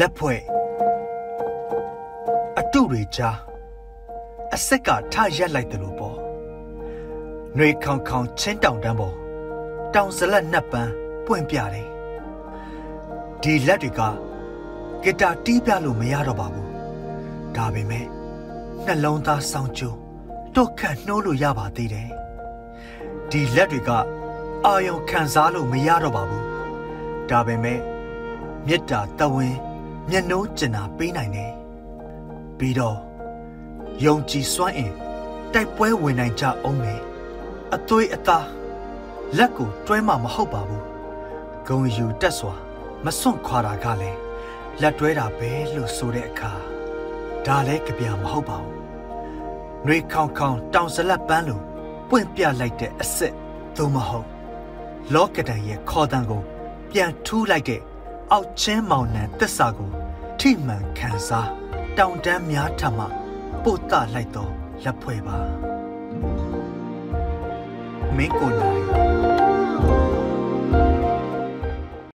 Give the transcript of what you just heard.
လက်ဖွဲ့အတုတွေကြားအဆက်ကထရက်လိုက်တယ်လို့ပေါ့။နှွေခေါင်ခေါင်ချင်းတောင်တန်းပေါ်တောင်စလက်နှစ်ပန်းပွင့်ပြတယ်။ဒီလက်တွေကဂီတာတီးပြလို့မရတော့ပါဘူး။ဒါပေမဲ့နှလုံးသားစောင်းကျိုးတော့ခတ်နှိုးလို့ရပါသေးတယ်။ဒီလက်တွေကအာယုံခံစားလို့မရတော့ပါဘူး။ဒါပေမဲ့မေတ္တာတဝင်း မျက်နှိုးကျင်တာပေးနိုင်တယ်။ပြီးတော့ယုံကြည်စွမ်းအင်တိုက်ပွဲဝင်နိုင်ကြအောင်မယ်။အသွေးအသားလက်ကိုတွဲမှမဟုတ်ပါဘူး။ဂုံယူတက်စွာ မစွန့်ခွာတာကလည်းလက်တွဲတာပဲလို့ဆိုတဲ့အခါဒါလည်းကြပြမဟုတ်ပါဘူး။နှွေခေါင်ခေါင်တောင်စလက်ပန်းလိုပွင့်ပြလိုက်တဲ့အစ်စ်သို့မဟုတ် လောကဒန်ရဲ့ခေါ်တန်ကို ပြန်ထူးလိုက်တဲ့ အောက်ချင်းမောင်နှံတစ္ဆာကိုထိမှန်ခံစားတောင်တန်းများထမှပို့တလိုက်တော့လက်ဖွဲ့ပါမင်းကိုနိုင်